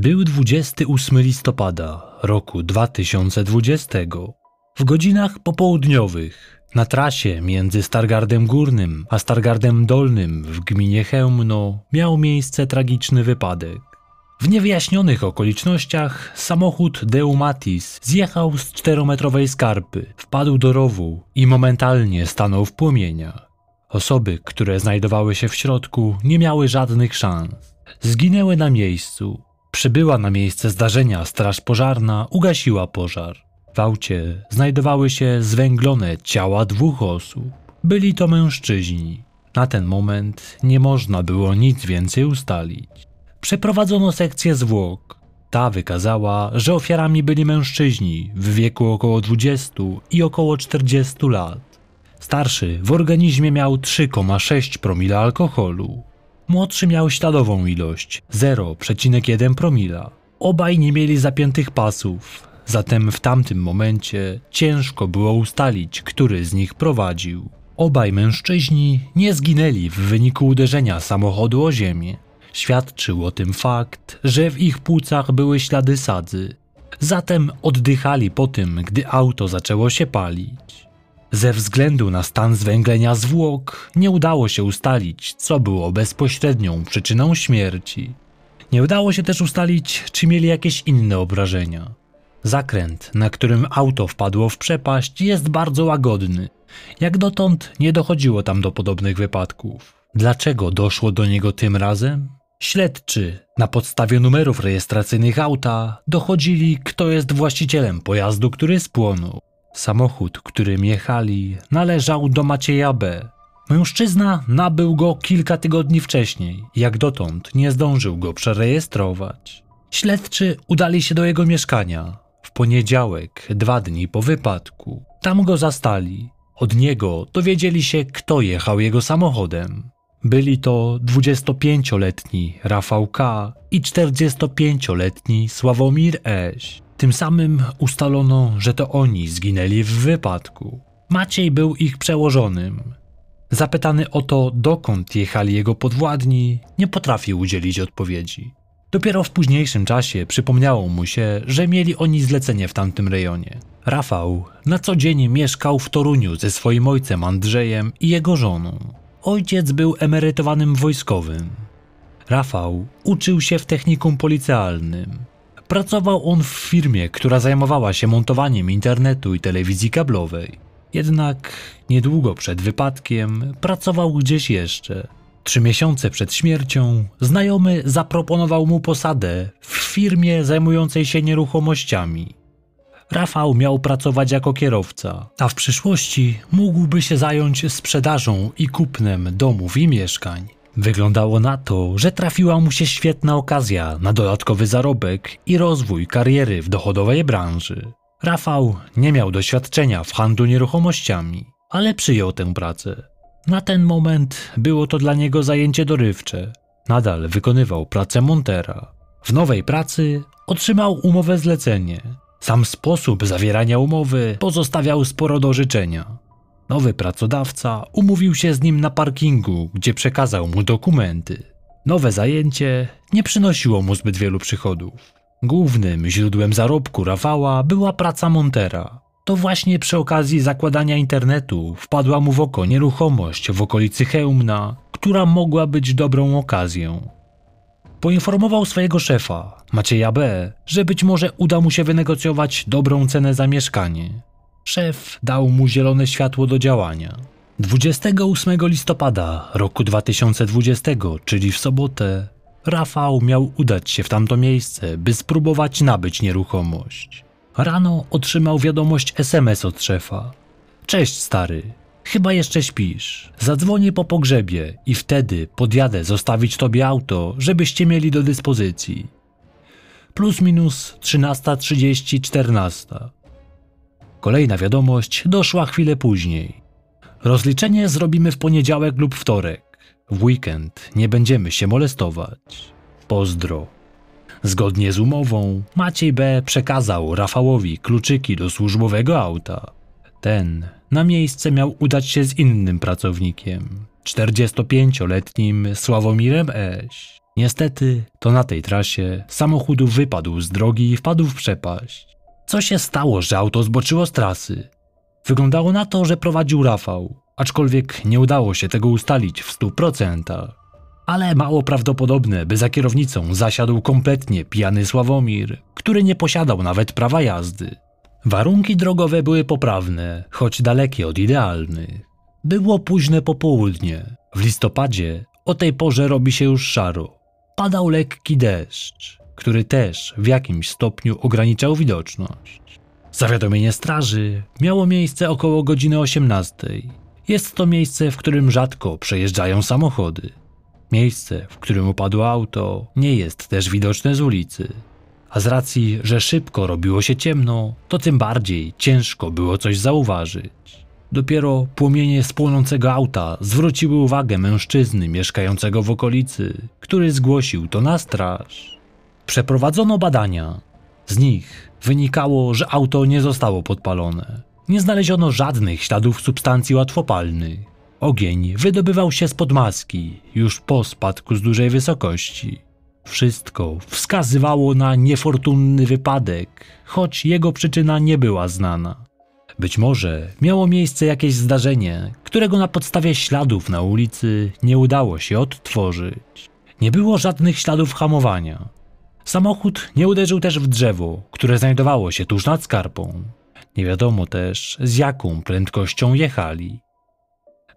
Był 28 listopada roku 2020. W godzinach popołudniowych na trasie między Stargardem Górnym a Stargardem Dolnym w gminie Chełmno miał miejsce tragiczny wypadek. W niewyjaśnionych okolicznościach samochód Deumatis zjechał z czterometrowej skarpy, wpadł do rowu i momentalnie stanął w płomieniach. Osoby, które znajdowały się w środku, nie miały żadnych szans. Zginęły na miejscu. Przybyła na miejsce zdarzenia straż pożarna, ugasiła pożar. W aucie znajdowały się zwęglone ciała dwóch osób. Byli to mężczyźni. Na ten moment nie można było nic więcej ustalić. Przeprowadzono sekcję zwłok. Ta wykazała, że ofiarami byli mężczyźni w wieku około 20 i około 40 lat. Starszy w organizmie miał 3,6 promila alkoholu. Młodszy miał śladową ilość 0,1 promila. Obaj nie mieli zapiętych pasów, zatem w tamtym momencie ciężko było ustalić, który z nich prowadził. Obaj mężczyźni nie zginęli w wyniku uderzenia samochodu o ziemię. Świadczył o tym fakt, że w ich płucach były ślady sadzy. Zatem oddychali po tym, gdy auto zaczęło się palić. Ze względu na stan zwęglenia zwłok nie udało się ustalić, co było bezpośrednią przyczyną śmierci. Nie udało się też ustalić, czy mieli jakieś inne obrażenia. Zakręt, na którym auto wpadło w przepaść, jest bardzo łagodny. Jak dotąd nie dochodziło tam do podobnych wypadków. Dlaczego doszło do niego tym razem? Śledczy na podstawie numerów rejestracyjnych auta dochodzili, kto jest właścicielem pojazdu, który spłonął. Samochód, którym jechali, należał do Macieja B. Mężczyzna nabył go kilka tygodni wcześniej, jak dotąd nie zdążył go przerejestrować. Śledczy udali się do jego mieszkania w poniedziałek, dwa dni po wypadku. Tam go zastali. Od niego dowiedzieli się, kto jechał jego samochodem. Byli to 25-letni Rafał K. i 45-letni Sławomir Eś. Tym samym ustalono, że to oni zginęli w wypadku. Maciej był ich przełożonym. Zapytany o to, dokąd jechali jego podwładni, nie potrafił udzielić odpowiedzi. Dopiero w późniejszym czasie przypomniało mu się, że mieli oni zlecenie w tamtym rejonie. Rafał na co dzień mieszkał w Toruniu ze swoim ojcem Andrzejem i jego żoną. Ojciec był emerytowanym wojskowym. Rafał uczył się w technikum policealnym. Pracował on w firmie, która zajmowała się montowaniem internetu i telewizji kablowej. Jednak niedługo przed wypadkiem pracował gdzieś jeszcze. Trzy miesiące przed śmiercią znajomy zaproponował mu posadę w firmie zajmującej się nieruchomościami. Rafał miał pracować jako kierowca, a w przyszłości mógłby się zająć sprzedażą i kupnem domów i mieszkań. Wyglądało na to, że trafiła mu się świetna okazja na dodatkowy zarobek i rozwój kariery w dochodowej branży. Rafał nie miał doświadczenia w handlu nieruchomościami, ale przyjął tę pracę. Na ten moment było to dla niego zajęcie dorywcze. Nadal wykonywał pracę montera. W nowej pracy otrzymał umowę zlecenie. Sam sposób zawierania umowy pozostawiał sporo do życzenia. Nowy pracodawca umówił się z nim na parkingu, gdzie przekazał mu dokumenty. Nowe zajęcie nie przynosiło mu zbyt wielu przychodów. Głównym źródłem zarobku Rafała była praca montera. To właśnie przy okazji zakładania internetu wpadła mu w oko nieruchomość w okolicy Chełmna, która mogła być dobrą okazją. Poinformował swojego szefa, Macieja B., że być może uda mu się wynegocjować dobrą cenę za mieszkanie. Szef dał mu zielone światło do działania. 28 listopada roku 2020, czyli w sobotę, Rafał miał udać się w tamto miejsce, by spróbować nabyć nieruchomość. Rano otrzymał wiadomość SMS od szefa. Cześć stary, chyba jeszcze śpisz. Zadzwonię po pogrzebie i wtedy podjadę zostawić tobie auto, żebyście mieli do dyspozycji. Plus minus 13.30, 14. Kolejna wiadomość doszła chwilę później. Rozliczenie zrobimy w poniedziałek lub wtorek. W weekend nie będziemy się molestować. Pozdro. Zgodnie z umową, Maciej B. przekazał Rafałowi kluczyki do służbowego auta. Ten na miejsce miał udać się z innym pracownikiem, 45-letnim Sławomirem Eś. Niestety, to na tej trasie samochód wypadł z drogi i wpadł w przepaść. Co się stało, że auto zboczyło z trasy? Wyglądało na to, że prowadził Rafał, aczkolwiek nie udało się tego ustalić w stu procentach. Ale mało prawdopodobne, by za kierownicą zasiadł kompletnie pijany Sławomir, który nie posiadał nawet prawa jazdy. Warunki drogowe były poprawne, choć dalekie od idealnych. Było późne popołudnie. W listopadzie o tej porze robi się już szaro. Padał lekki deszcz, który też w jakimś stopniu ograniczał widoczność. Zawiadomienie straży miało miejsce około godziny 18. Jest to miejsce, w którym rzadko przejeżdżają samochody. Miejsce, w którym upadło auto, nie jest też widoczne z ulicy. A z racji, że szybko robiło się ciemno, to tym bardziej ciężko było coś zauważyć. Dopiero płomienie spłonącego auta zwróciły uwagę mężczyzny mieszkającego w okolicy, który zgłosił to na straż. Przeprowadzono badania. Z nich wynikało, że auto nie zostało podpalone. Nie znaleziono żadnych śladów substancji łatwopalnych. Ogień wydobywał się spod maski już po spadku z dużej wysokości. Wszystko wskazywało na niefortunny wypadek, choć jego przyczyna nie była znana. Być może miało miejsce jakieś zdarzenie, którego na podstawie śladów na ulicy nie udało się odtworzyć. Nie było żadnych śladów hamowania. Samochód nie uderzył też w drzewo, które znajdowało się tuż nad skarpą. Nie wiadomo też, z jaką prędkością jechali.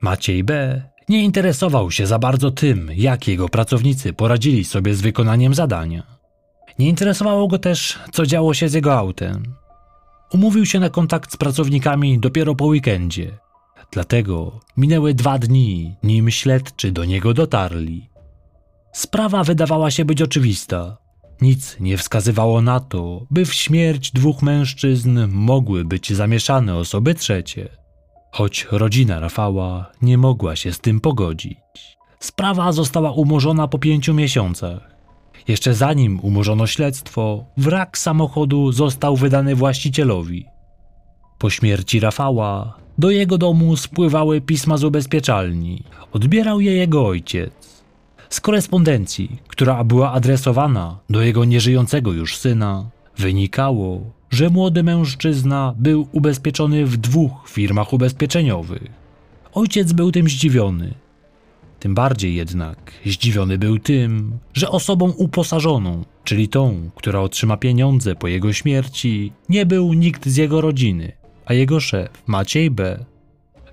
Maciej B. nie interesował się za bardzo tym, jak jego pracownicy poradzili sobie z wykonaniem zadania. Nie interesowało go też, co działo się z jego autem. Umówił się na kontakt z pracownikami dopiero po weekendzie. Dlatego minęły dwa dni, nim śledczy do niego dotarli. Sprawa wydawała się być oczywista. Nic nie wskazywało na to, by w śmierć dwóch mężczyzn mogły być zamieszane osoby trzecie. Choć rodzina Rafała nie mogła się z tym pogodzić. Sprawa została umorzona po pięciu miesiącach. Jeszcze zanim umorzono śledztwo, wrak samochodu został wydany właścicielowi. Po śmierci Rafała do jego domu spływały pisma z ubezpieczalni. Odbierał je jego ojciec. Z korespondencji, która była adresowana do jego nieżyjącego już syna, wynikało, że młody mężczyzna był ubezpieczony w dwóch firmach ubezpieczeniowych. Ojciec był tym zdziwiony. Tym bardziej jednak zdziwiony był tym, że osobą uposażoną, czyli tą, która otrzyma pieniądze po jego śmierci, nie był nikt z jego rodziny, a jego szef, Maciej B.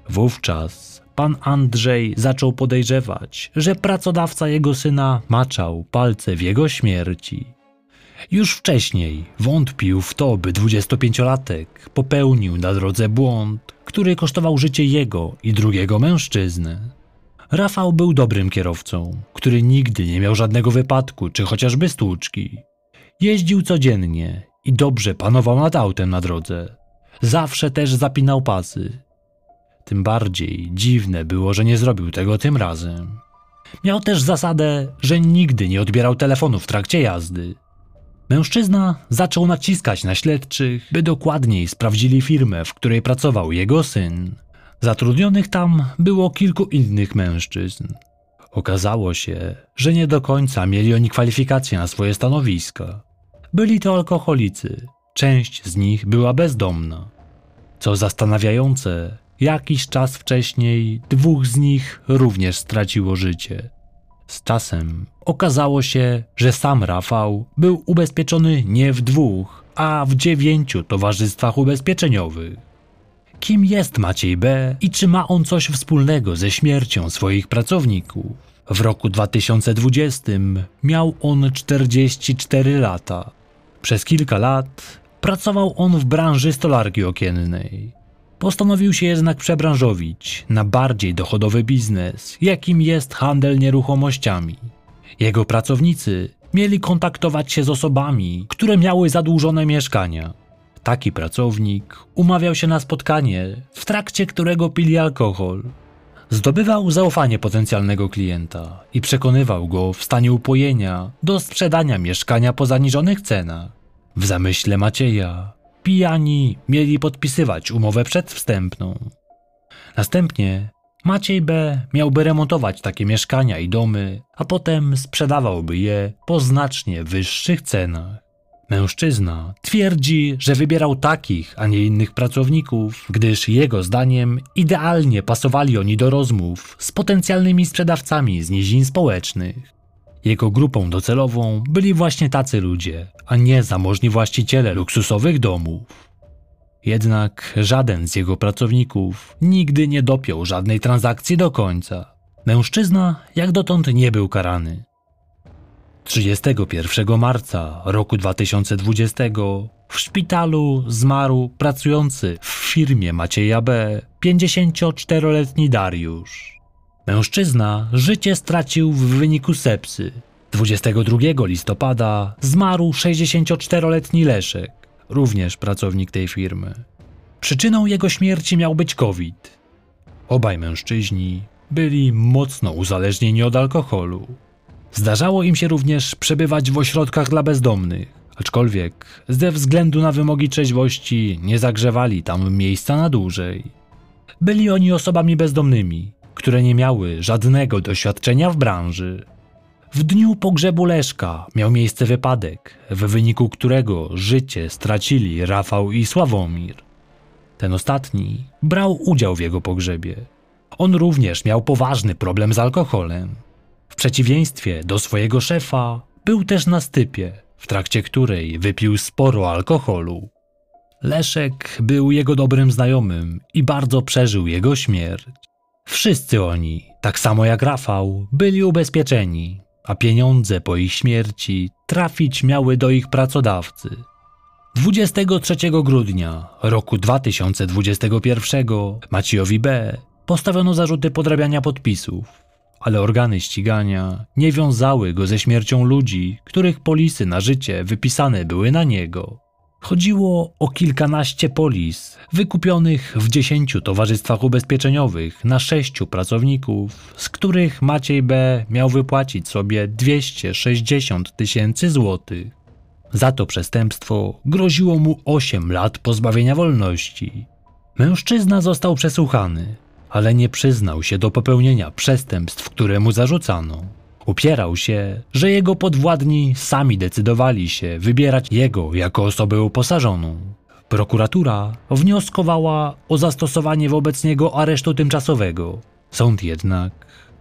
Wówczas pan Andrzej zaczął podejrzewać, że pracodawca jego syna maczał palce w jego śmierci. Już wcześniej wątpił w to, by 25-latek popełnił na drodze błąd, który kosztował życie jego i drugiego mężczyzny. Rafał był dobrym kierowcą, który nigdy nie miał żadnego wypadku czy chociażby stłuczki. Jeździł codziennie i dobrze panował nad autem na drodze. Zawsze też zapinał pasy. Tym bardziej dziwne było, że nie zrobił tego tym razem. Miał też zasadę, że nigdy nie odbierał telefonu w trakcie jazdy. Mężczyzna zaczął naciskać na śledczych, by dokładniej sprawdzili firmę, w której pracował jego syn. Zatrudnionych tam było kilku innych mężczyzn. Okazało się, że nie do końca mieli oni kwalifikacje na swoje stanowiska. Byli to alkoholicy, część z nich była bezdomna. Co zastanawiające, jakiś czas wcześniej dwóch z nich również straciło życie. Z czasem okazało się, że sam Rafał był ubezpieczony nie w dwóch, a w dziewięciu towarzystwach ubezpieczeniowych. Kim jest Maciej B. i czy ma on coś wspólnego ze śmiercią swoich pracowników? W roku 2020 miał on 44 lata. Przez kilka lat pracował on w branży stolarki okiennej. Postanowił się jednak przebranżowić na bardziej dochodowy biznes, jakim jest handel nieruchomościami. Jego pracownicy mieli kontaktować się z osobami, które miały zadłużone mieszkania. Taki pracownik umawiał się na spotkanie, w trakcie którego pili alkohol. Zdobywał zaufanie potencjalnego klienta i przekonywał go w stanie upojenia do sprzedania mieszkania po zaniżonych cenach. W zamyśle Macieja pijani mieli podpisywać umowę przedwstępną. Następnie Maciej B. miałby remontować takie mieszkania i domy, a potem sprzedawałby je po znacznie wyższych cenach. Mężczyzna twierdzi, że wybierał takich, a nie innych pracowników, gdyż jego zdaniem idealnie pasowali oni do rozmów z potencjalnymi sprzedawcami z nizin społecznych. Jego grupą docelową byli właśnie tacy ludzie, a nie zamożni właściciele luksusowych domów. Jednak żaden z jego pracowników nigdy nie dopiął żadnej transakcji do końca. Mężczyzna jak dotąd nie był karany. 31 marca roku 2020 w szpitalu zmarł pracujący w firmie Macieja B. 54-letni Dariusz. Mężczyzna życie stracił w wyniku sepsy. 22 listopada zmarł 64-letni Leszek, również pracownik tej firmy. Przyczyną jego śmierci miał być COVID. Obaj mężczyźni byli mocno uzależnieni od alkoholu. Zdarzało im się również przebywać w ośrodkach dla bezdomnych, aczkolwiek ze względu na wymogi trzeźwości nie zagrzewali tam miejsca na dłużej. Byli oni osobami bezdomnymi, które nie miały żadnego doświadczenia w branży. W dniu pogrzebu Leszka miał miejsce wypadek, w wyniku którego życie stracili Rafał i Sławomir. Ten ostatni brał udział w jego pogrzebie. On również miał poważny problem z alkoholem. W przeciwieństwie do swojego szefa, był też na stypie, w trakcie której wypił sporo alkoholu. Leszek był jego dobrym znajomym i bardzo przeżył jego śmierć. Wszyscy oni, tak samo jak Rafał, byli ubezpieczeni, a pieniądze po ich śmierci trafić miały do ich pracodawcy. 23 grudnia roku 2021 Maciejowi B. postawiono zarzuty podrabiania podpisów, ale organy ścigania nie wiązały go ze śmiercią ludzi, których polisy na życie wypisane były na niego. Chodziło o kilkanaście polis, wykupionych w dziesięciu towarzystwach ubezpieczeniowych na sześciu pracowników, z których Maciej B. miał wypłacić sobie 260 tysięcy złotych. Za to przestępstwo groziło mu 8 lat pozbawienia wolności. Mężczyzna został przesłuchany, ale nie przyznał się do popełnienia przestępstw, które mu zarzucano. Upierał się, że jego podwładni sami decydowali się wybierać jego jako osobę uposażoną. Prokuratura wnioskowała o zastosowanie wobec niego aresztu tymczasowego. Sąd jednak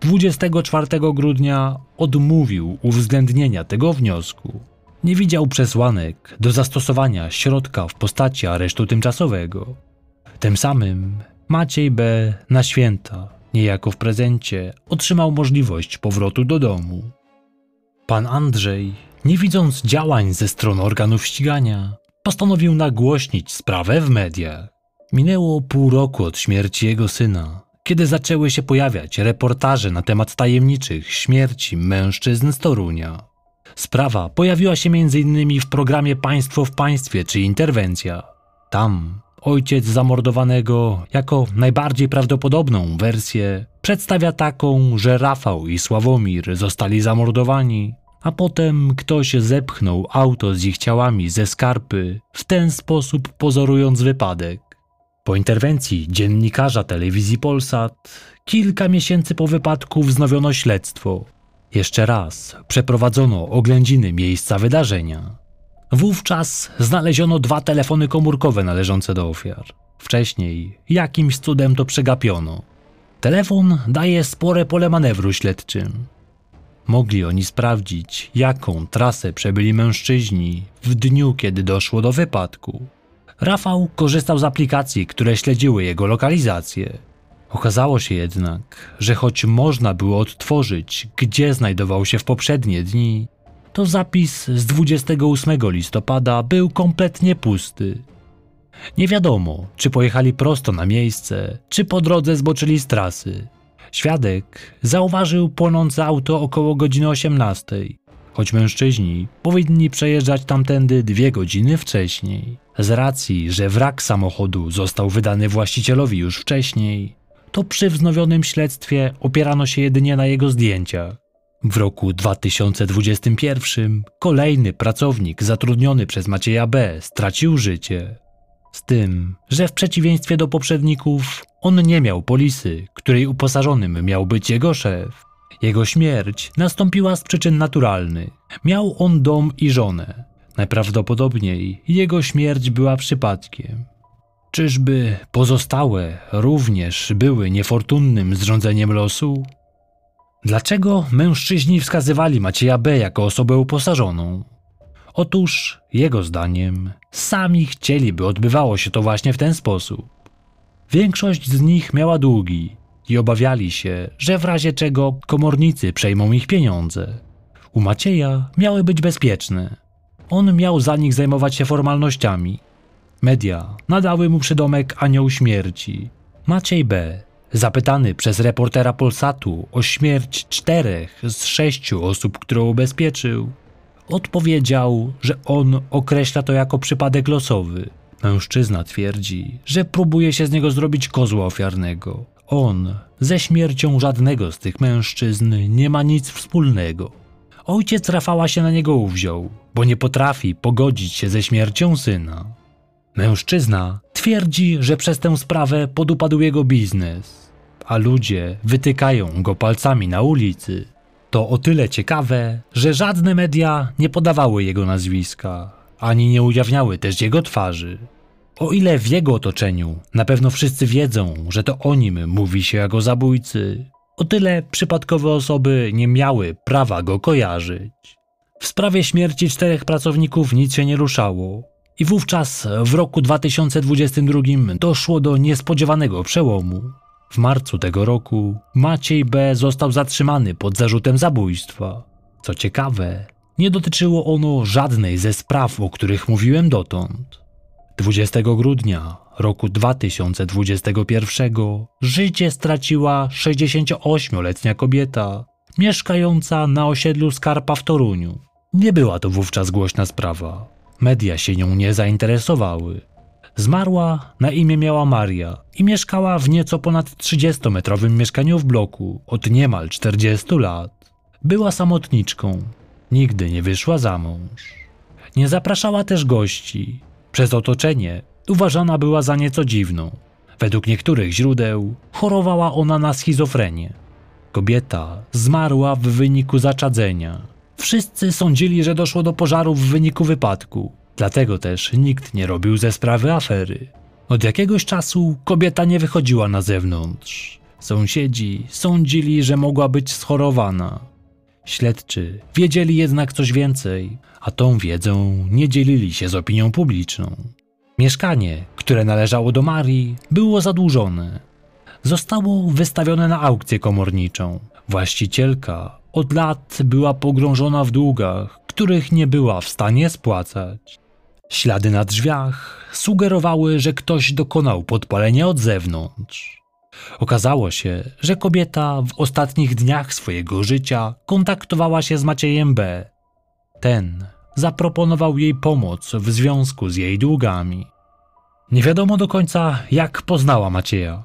24 grudnia odmówił uwzględnienia tego wniosku. Nie widział przesłanek do zastosowania środka w postaci aresztu tymczasowego. Tym samym Maciej B. na święta, niejako w prezencie, otrzymał możliwość powrotu do domu. Pan Andrzej, nie widząc działań ze strony organów ścigania, postanowił nagłośnić sprawę w mediach. Minęło pół roku od śmierci jego syna, kiedy zaczęły się pojawiać reportaże na temat tajemniczych śmierci mężczyzn z Torunia. Sprawa pojawiła się m.in. w programie Państwo w Państwie czy Interwencja. Tam ojciec zamordowanego jako najbardziej prawdopodobną wersję przedstawia taką, że Rafał i Sławomir zostali zamordowani, a potem ktoś zepchnął auto z ich ciałami ze skarpy, w ten sposób pozorując wypadek. Po interwencji dziennikarza telewizji Polsat, kilka miesięcy po wypadku wznowiono śledztwo. Jeszcze raz przeprowadzono oględziny miejsca wydarzenia. Wówczas znaleziono dwa telefony komórkowe należące do ofiar. Wcześniej jakimś cudem to przegapiono. Telefon daje spore pole manewru śledczym. Mogli oni sprawdzić, jaką trasę przebyli mężczyźni w dniu, kiedy doszło do wypadku. Rafał korzystał z aplikacji, które śledziły jego lokalizację. Okazało się jednak, że choć można było odtworzyć, gdzie znajdował się w poprzednie dni, to zapis z 28 listopada był kompletnie pusty. Nie wiadomo, czy pojechali prosto na miejsce, czy po drodze zboczyli z trasy. Świadek zauważył płonące auto około godziny 18, choć mężczyźni powinni przejeżdżać tamtędy dwie godziny wcześniej. Z racji, że wrak samochodu został wydany właścicielowi już wcześniej, to przy wznowionym śledztwie opierano się jedynie na jego zdjęciach. W roku 2021 kolejny pracownik zatrudniony przez Macieja B. stracił życie. Z tym, że w przeciwieństwie do poprzedników, on nie miał polisy, której uposażonym miał być jego szef. Jego śmierć nastąpiła z przyczyn naturalnych. Miał on dom i żonę. Najprawdopodobniej jego śmierć była przypadkiem. Czyżby pozostałe również były niefortunnym zrządzeniem losu? Dlaczego mężczyźni wskazywali Macieja B. jako osobę uposażoną? Otóż, jego zdaniem, sami chcieli, by odbywało się to właśnie w ten sposób. Większość z nich miała długi i obawiali się, że w razie czego komornicy przejmą ich pieniądze. U Macieja miały być bezpieczne. On miał za nich zajmować się formalnościami. Media nadały mu przydomek Anioł Śmierci. Maciej B., zapytany przez reportera Polsatu o śmierć czterech z sześciu osób, które ubezpieczył, odpowiedział, że on określa to jako przypadek losowy. Mężczyzna twierdzi, że próbuje się z niego zrobić kozła ofiarnego. On ze śmiercią żadnego z tych mężczyzn nie ma nic wspólnego. Ojciec Rafała się na niego uwziął, bo nie potrafi pogodzić się ze śmiercią syna. Mężczyzna twierdzi, że przez tę sprawę podupadł jego biznes, a ludzie wytykają go palcami na ulicy. To o tyle ciekawe, że żadne media nie podawały jego nazwiska, ani nie ujawniały też jego twarzy. O ile w jego otoczeniu na pewno wszyscy wiedzą, że to o nim mówi się jako zabójcy, o tyle przypadkowe osoby nie miały prawa go kojarzyć. W sprawie śmierci czterech pracowników nic się nie ruszało. I wówczas w roku 2022 doszło do niespodziewanego przełomu. W marcu tego roku Maciej B. został zatrzymany pod zarzutem zabójstwa. Co ciekawe, nie dotyczyło ono żadnej ze spraw, o których mówiłem dotąd. 20 grudnia roku 2021 życie straciła 68-letnia kobieta mieszkająca na osiedlu Skarpa w Toruniu. Nie była to wówczas głośna sprawa. Media się nią nie zainteresowały. Zmarła na imię miała Maria i mieszkała w nieco ponad 30-metrowym mieszkaniu w bloku od niemal 40 lat. Była samotniczką, nigdy nie wyszła za mąż. Nie zapraszała też gości. Przez otoczenie uważana była za nieco dziwną. Według niektórych źródeł chorowała ona na schizofrenię. Kobieta zmarła w wyniku zaczadzenia. Wszyscy sądzili, że doszło do pożaru w wyniku wypadku, dlatego też nikt nie robił ze sprawy afery. Od jakiegoś czasu kobieta nie wychodziła na zewnątrz. Sąsiedzi sądzili, że mogła być schorowana. Śledczy wiedzieli jednak coś więcej, a tą wiedzą nie dzielili się z opinią publiczną. Mieszkanie, które należało do Marii, było zadłużone. Zostało wystawione na aukcję komorniczą. Właścicielka od lat była pogrążona w długach, których nie była w stanie spłacać. Ślady na drzwiach sugerowały, że ktoś dokonał podpalenia od zewnątrz. Okazało się, że kobieta w ostatnich dniach swojego życia kontaktowała się z Maciejem B. Ten zaproponował jej pomoc w związku z jej długami. Nie wiadomo do końca, jak poznała Macieja.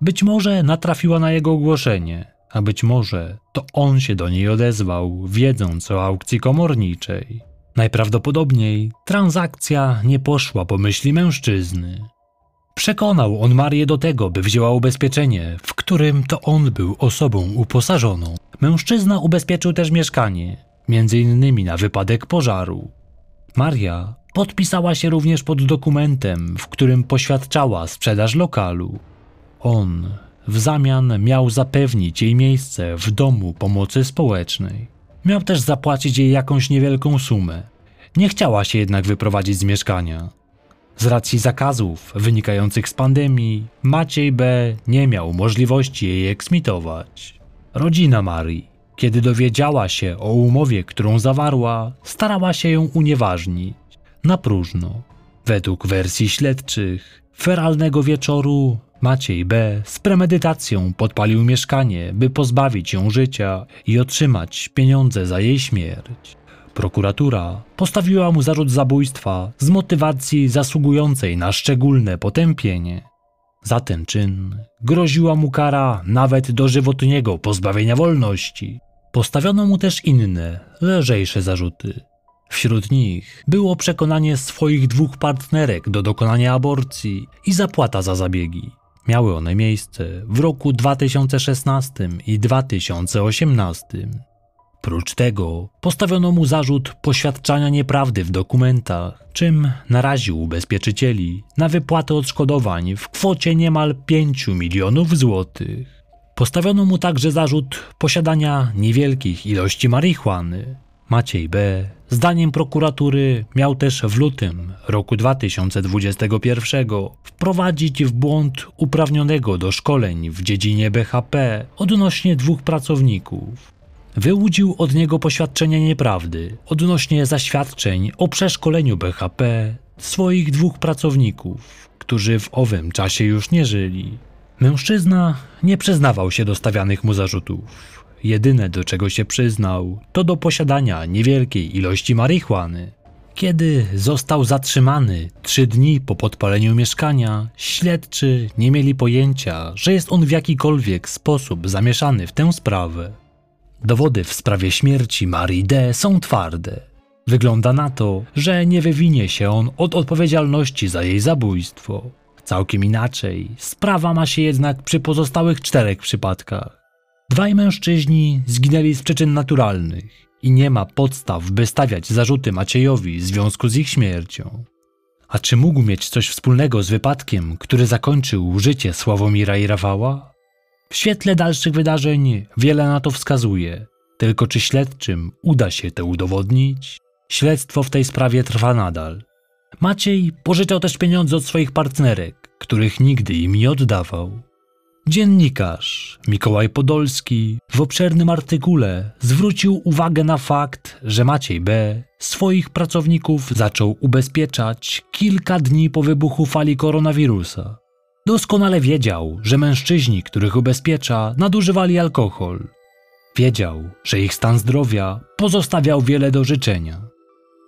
Być może natrafiła na jego ogłoszenie, a być może to on się do niej odezwał, wiedząc o aukcji komorniczej. Najprawdopodobniej transakcja nie poszła po myśli mężczyzny. Przekonał on Marię do tego, by wzięła ubezpieczenie, w którym to on był osobą uposażoną. Mężczyzna ubezpieczył też mieszkanie, między innymi na wypadek pożaru. Maria podpisała się również pod dokumentem, w którym poświadczała sprzedaż lokalu. On w zamian miał zapewnić jej miejsce w domu pomocy społecznej. Miał też zapłacić jej jakąś niewielką sumę. Nie chciała się jednak wyprowadzić z mieszkania. Z racji zakazów wynikających z pandemii, Maciej B. nie miał możliwości jej eksmitować. Rodzina Marii, kiedy dowiedziała się o umowie, którą zawarła, starała się ją unieważnić. Na próżno. Według wersji śledczych, feralnego wieczoru Maciej B. z premedytacją podpalił mieszkanie, by pozbawić ją życia i otrzymać pieniądze za jej śmierć. Prokuratura postawiła mu zarzut zabójstwa z motywacji zasługującej na szczególne potępienie. Za ten czyn groziła mu kara nawet dożywotniego pozbawienia wolności. Postawiono mu też inne, lżejsze zarzuty. Wśród nich było przekonanie swoich dwóch partnerek do dokonania aborcji i zapłata za zabiegi. Miały one miejsce w roku 2016 i 2018. Prócz tego postawiono mu zarzut poświadczania nieprawdy w dokumentach, czym naraził ubezpieczycieli na wypłatę odszkodowań w kwocie niemal 5 milionów złotych. Postawiono mu także zarzut posiadania niewielkich ilości marihuany. Maciej B., zdaniem prokuratury, miał też w lutym roku 2021 wprowadzić w błąd uprawnionego do szkoleń w dziedzinie BHP odnośnie dwóch pracowników. Wyłudził od niego poświadczenie nieprawdy odnośnie zaświadczeń o przeszkoleniu BHP swoich dwóch pracowników, którzy w owym czasie już nie żyli. Mężczyzna nie przyznawał się do stawianych mu zarzutów. Jedyne do czego się przyznał, to do posiadania niewielkiej ilości marihuany. Kiedy został zatrzymany trzy dni po podpaleniu mieszkania, śledczy nie mieli pojęcia, że jest on w jakikolwiek sposób zamieszany w tę sprawę. Dowody w sprawie śmierci Marii D. są twarde. Wygląda na to, że nie wywinie się on od odpowiedzialności za jej zabójstwo. Całkiem inaczej, sprawa ma się jednak przy pozostałych czterech przypadkach. Dwaj mężczyźni zginęli z przyczyn naturalnych i nie ma podstaw, by stawiać zarzuty Maciejowi w związku z ich śmiercią. A czy mógł mieć coś wspólnego z wypadkiem, który zakończył życie Sławomira i Rafała? W świetle dalszych wydarzeń wiele na to wskazuje, tylko czy śledczym uda się to udowodnić? Śledztwo w tej sprawie trwa nadal. Maciej pożyczał też pieniądze od swoich partnerek, których nigdy im nie oddawał. Dziennikarz Mikołaj Podolski w obszernym artykule zwrócił uwagę na fakt, że Maciej B. swoich pracowników zaczął ubezpieczać kilka dni po wybuchu fali koronawirusa. Doskonale wiedział, że mężczyźni, których ubezpiecza, nadużywali alkohol. Wiedział, że ich stan zdrowia pozostawiał wiele do życzenia.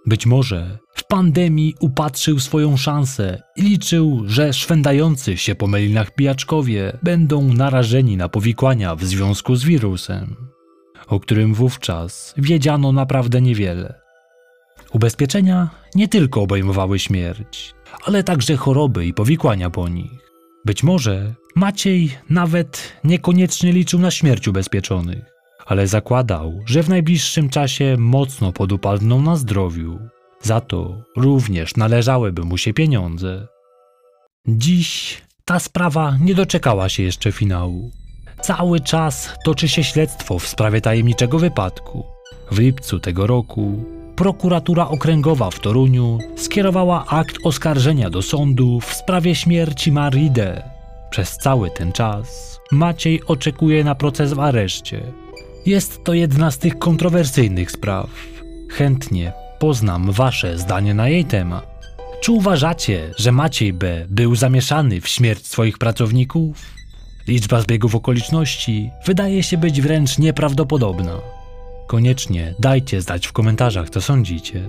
Być może pandemii upatrzył swoją szansę i liczył, że szwendający się po melinach pijaczkowie będą narażeni na powikłania w związku z wirusem, o którym wówczas wiedziano naprawdę niewiele. Ubezpieczenia nie tylko obejmowały śmierć, ale także choroby i powikłania po nich. Być może Maciej nawet niekoniecznie liczył na śmierć ubezpieczonych, ale zakładał, że w najbliższym czasie mocno podupadną na zdrowiu. Za to również należałyby mu się pieniądze. Dziś ta sprawa nie doczekała się jeszcze finału. Cały czas toczy się śledztwo w sprawie tajemniczego wypadku. W lipcu tego roku prokuratura okręgowa w Toruniu skierowała akt oskarżenia do sądu w sprawie śmierci Maride. Przez cały ten czas Maciej oczekuje na proces w areszcie. Jest to jedna z tych kontrowersyjnych spraw. Chętnie poznam Wasze zdanie na jej temat. Czy uważacie, że Maciej B. był zamieszany w śmierć swoich pracowników? Liczba zbiegów okoliczności wydaje się być wręcz nieprawdopodobna. Koniecznie dajcie znać w komentarzach, co sądzicie.